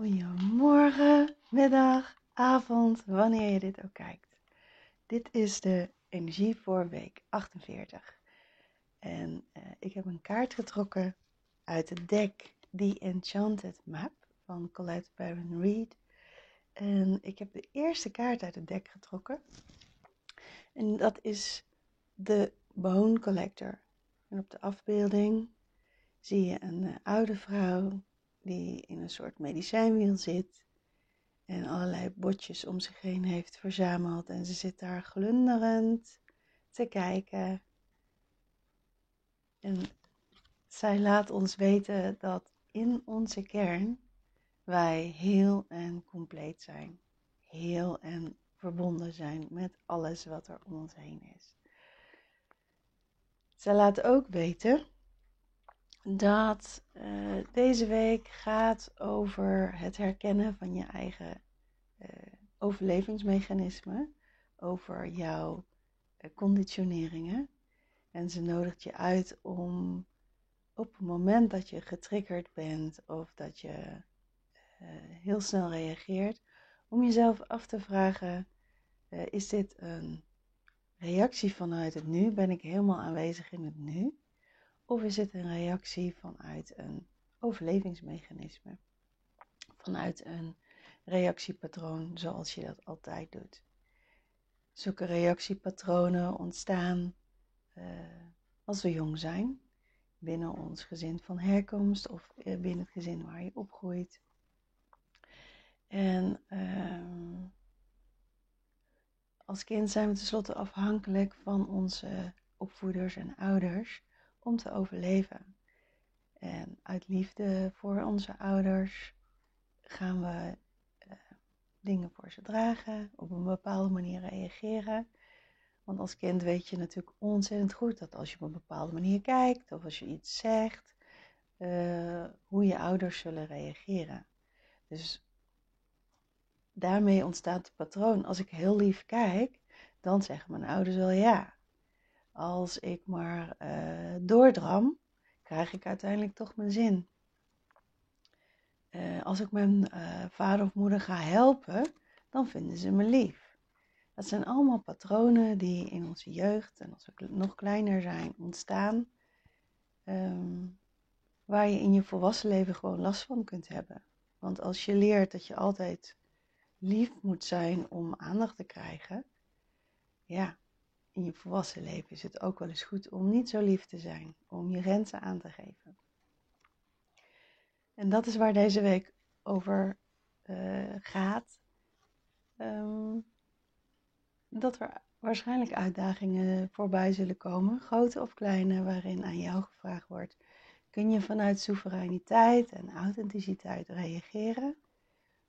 Goedemorgen, middag, avond, wanneer je dit ook kijkt. Dit is de energie voor week 48. En uh, ik heb een kaart getrokken uit het deck The Enchanted Map van Colette Baron Reed. En ik heb de eerste kaart uit het deck getrokken. En dat is de Bone Collector. En op de afbeelding zie je een uh, oude vrouw die in een soort medicijnwiel zit en allerlei botjes om zich heen heeft verzameld. En ze zit daar glunderend te kijken. En zij laat ons weten dat in onze kern wij heel en compleet zijn. Heel en verbonden zijn met alles wat er om ons heen is. Zij laat ook weten dat uh, deze week gaat over het herkennen van je eigen uh, overlevingsmechanismen, over jouw uh, conditioneringen. En ze nodigt je uit om op het moment dat je getriggerd bent of dat je heel snel reageert, om jezelf af te vragen: is dit een reactie vanuit het nu? Ben ik helemaal aanwezig in het nu? Of is het een reactie vanuit een overlevingsmechanisme? Vanuit een reactiepatroon zoals je dat altijd doet. Zulke reactiepatronen ontstaan uh, als we jong zijn, binnen ons gezin van herkomst of eh, binnen het gezin waar je opgroeit. En uh, als kind zijn we tenslotte afhankelijk van onze opvoeders en ouders om te overleven. En uit liefde voor onze ouders gaan we uh, dingen voor ze dragen, op een bepaalde manier reageren. Want als kind weet je natuurlijk ontzettend goed dat als je op een bepaalde manier kijkt of als je iets zegt, uh, hoe je ouders zullen reageren. Dus daarmee ontstaat het patroon. Als ik heel lief kijk, dan zeggen mijn ouders wel ja als ik maar uh, doordram, krijg ik uiteindelijk toch mijn zin. Uh, als ik mijn uh, vader of moeder ga helpen, dan vinden ze me lief. Dat zijn allemaal patronen die in onze jeugd en als we nog kleiner zijn ontstaan, um, waar je in je volwassen leven gewoon last van kunt hebben. Want als je leert dat je altijd lief moet zijn om aandacht te krijgen, ja, in je volwassen leven is het ook wel eens goed om niet zo lief te zijn, om je grenzen aan te geven. En dat is waar deze week over uh, gaat. Um, dat er waarschijnlijk uitdagingen voorbij zullen komen, grote of kleine, waarin aan jou gevraagd wordt: kun je vanuit soevereiniteit en authenticiteit reageren,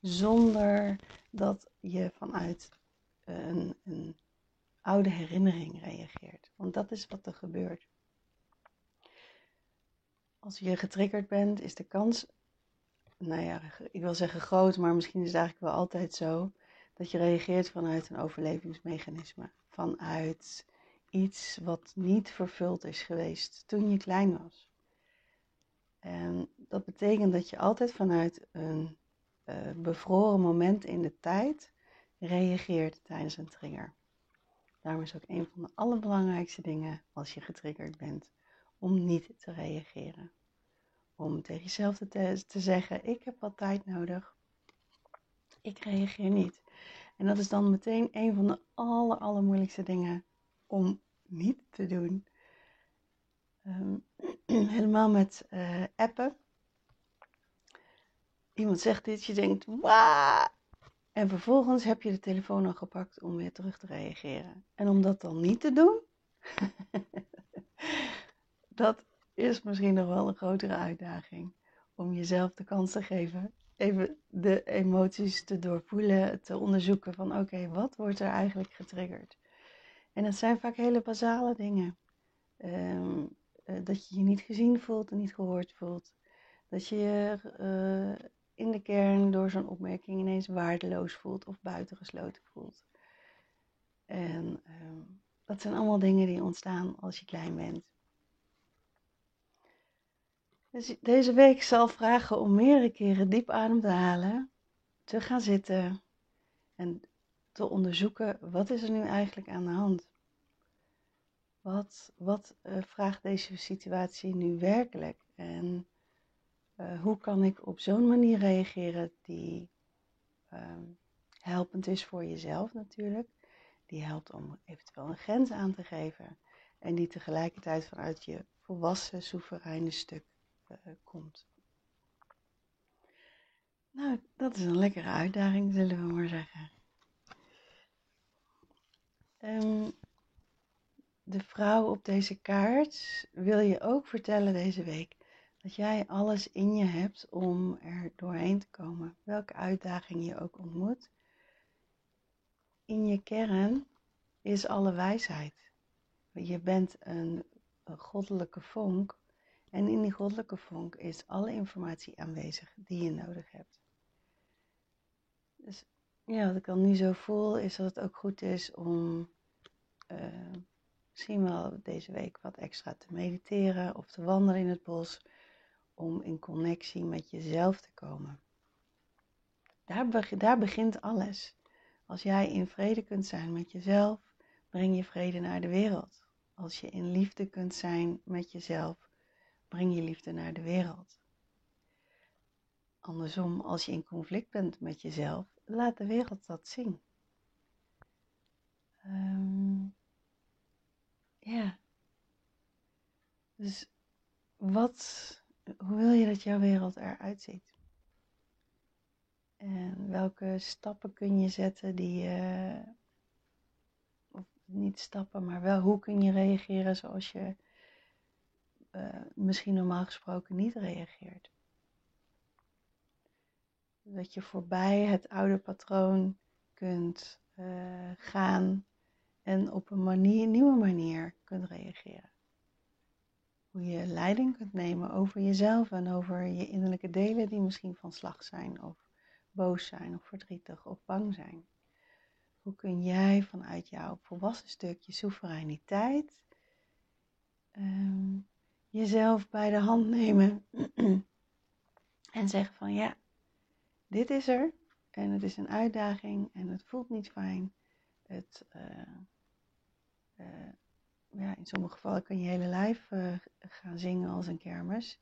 zonder dat je vanuit een, een oude herinnering reageert. Want dat is wat er gebeurt. Als je getriggerd bent, is de kans, nou ja, ik wil zeggen groot, maar misschien is het eigenlijk wel altijd zo, dat je reageert vanuit een overlevingsmechanisme. Vanuit iets wat niet vervuld is geweest toen je klein was. En dat betekent dat je altijd vanuit een uh, bevroren moment in de tijd reageert tijdens een trigger. Daarom is ook een van de allerbelangrijkste dingen als je getriggerd bent om niet te reageren. Om tegen jezelf te, te zeggen: Ik heb wat tijd nodig. Ik reageer niet. En dat is dan meteen een van de aller, allermoeilijkste dingen om niet te doen. Um, helemaal met uh, appen. Iemand zegt dit, je denkt, wauw, en vervolgens heb je de telefoon al gepakt om weer terug te reageren. En om dat dan niet te doen, dat is misschien nog wel een grotere uitdaging. Om jezelf de kans te geven, even de emoties te doorvoelen, te onderzoeken van oké, wat wordt er eigenlijk getriggerd? En dat zijn vaak hele basale dingen. Um, dat je je niet gezien voelt en niet gehoord voelt. Dat je je uh, in de kern door zo'n opmerking ineens waardeloos voelt of buitengesloten voelt. En uh, dat zijn allemaal dingen die ontstaan als je klein bent. Dus deze week zal vragen om meerdere keren diep adem te halen, te gaan zitten en te onderzoeken wat is er nu eigenlijk aan de hand. Wat, wat uh, vraagt deze situatie nu werkelijk? En uh, hoe kan ik op zo'n manier reageren die um, helpend is voor jezelf natuurlijk. Die helpt om eventueel een grens aan te geven. En die tegelijkertijd vanuit je volwassen, soevereine stuk uh, komt. Nou, dat is een lekkere uitdaging, zullen we maar zeggen. Um, de vrouw op deze kaart wil je ook vertellen deze week dat jij alles in je hebt om er doorheen te komen. Welke uitdaging je ook ontmoet. In je kern is alle wijsheid. Je bent een, goddelijke vonk. En in die goddelijke vonk is alle informatie aanwezig die je nodig hebt. Dus ja, wat ik dan nu zo voel, is dat het ook goed is om uh, misschien wel deze week wat extra te mediteren of te wandelen in het bos om in connectie met jezelf te komen. Daar, daar begint alles. Als jij in vrede kunt zijn met jezelf, breng je vrede naar de wereld. Als je in liefde kunt zijn met jezelf, breng je liefde naar de wereld. Andersom, als je in conflict bent met jezelf, laat de wereld dat zien. Um, ja. Dus wat hoe wil je dat jouw wereld eruit ziet? En welke stappen kun je zetten die je, of niet stappen, maar wel hoe kun je reageren zoals je uh, misschien normaal gesproken niet reageert? Dat je voorbij het oude patroon kunt uh, gaan en op een manier, nieuwe manier kunt reageren hoe je leiding kunt nemen over jezelf en over je innerlijke delen die misschien van slag zijn of boos zijn of verdrietig of bang zijn. Hoe kun jij vanuit jouw volwassen stukje soevereiniteit um, jezelf bij de hand nemen en zeggen van ja, dit is er en het is een uitdaging en het voelt niet fijn. Het, uh, uh, ja, in sommige gevallen kun je hele lijf uh, gaan zingen als een kermis.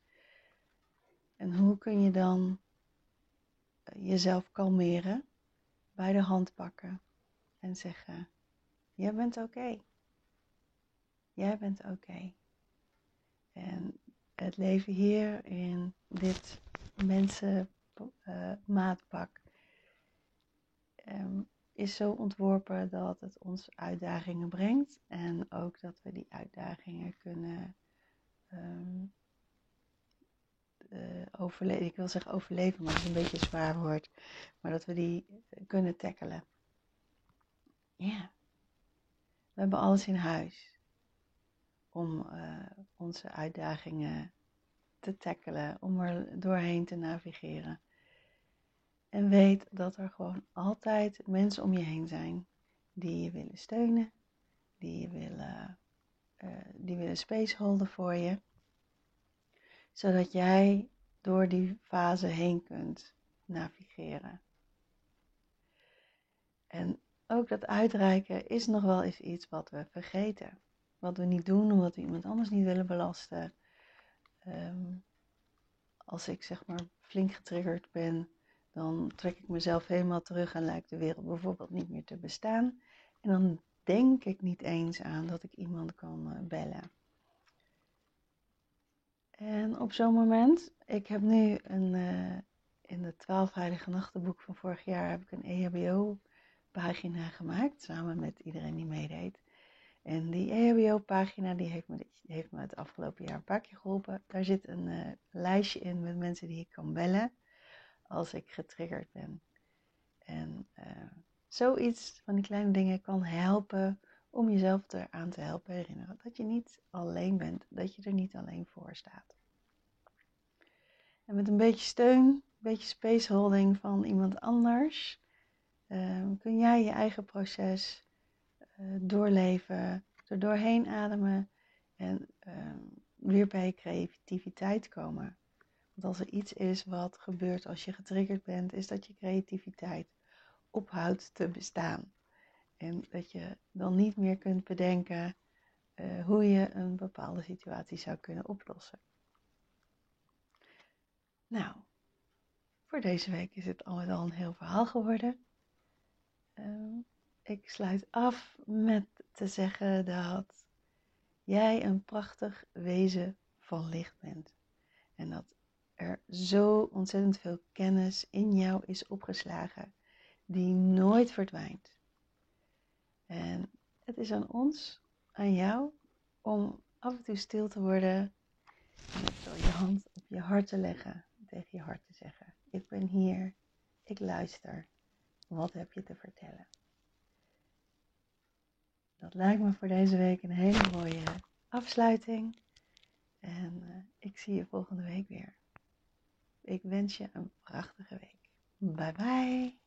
En hoe kun je dan uh, jezelf kalmeren, bij de hand pakken en zeggen: Jij bent oké. Jij bent oké. En het leven hier in dit mensenmaatpak um, is zo ontworpen dat het ons uitdagingen brengt en ook dat we die uitdagingen kunnen um, uh, overleven. Ik wil zeggen overleven, maar dat is een beetje een zwaar woord. Maar dat we die kunnen tackelen. Ja. We hebben alles in huis om uh, onze uitdagingen te tackelen, om er doorheen te navigeren. En weet dat er gewoon altijd mensen om je heen zijn die je willen steunen, die je willen, uh, die willen space holden voor je. Zodat jij door die fase heen kunt navigeren. En ook dat uitreiken is nog wel eens iets wat we vergeten. Wat we niet doen omdat we iemand anders niet willen belasten. Um, als ik zeg maar flink getriggerd ben, dan trek ik mezelf helemaal terug en lijkt de wereld bijvoorbeeld niet meer te bestaan. En dan denk ik niet eens aan dat ik iemand kan eh, bellen. En op zo'n moment, ik heb nu een, uh, in het 12 Heilige Nachtenboek van vorig jaar heb ik een EHBO-pagina gemaakt, samen met iedereen die meedeed. En die EHBO-pagina die heeft, me, heeft me het afgelopen jaar een paar keer geholpen. Daar zit een uh, lijstje in met mensen die ik kan bellen als ik getriggerd ben. En uh, zoiets van die kleine dingen kan helpen om jezelf eraan te helpen herinneren dat je niet alleen bent, dat je er niet alleen voor staat. En met een beetje steun, een beetje spaceholding van iemand anders, uh, kun jij je eigen proces uh, doorleven, er doorheen ademen en uh, weer bij je creativiteit komen. Want als er iets is wat gebeurt als je getriggerd bent, is dat je creativiteit ophoudt te bestaan. En dat je dan niet meer kunt bedenken uh, hoe je een bepaalde situatie zou kunnen oplossen. Nou, voor deze week is het al met al een heel verhaal geworden. Uh, ik sluit af met te zeggen dat jij een prachtig wezen van licht bent. En dat er zo ontzettend veel kennis in jou is opgeslagen die nooit verdwijnt. En het is aan ons, aan jou, om af en toe stil te worden en met je hand op je hart te leggen, tegen je hart te zeggen: Ik ben hier, ik luister. Wat heb je te vertellen? Dat lijkt me voor deze week een hele mooie afsluiting. En uh, ik zie je volgende week weer. Ik wens je een prachtige week. Bye bye.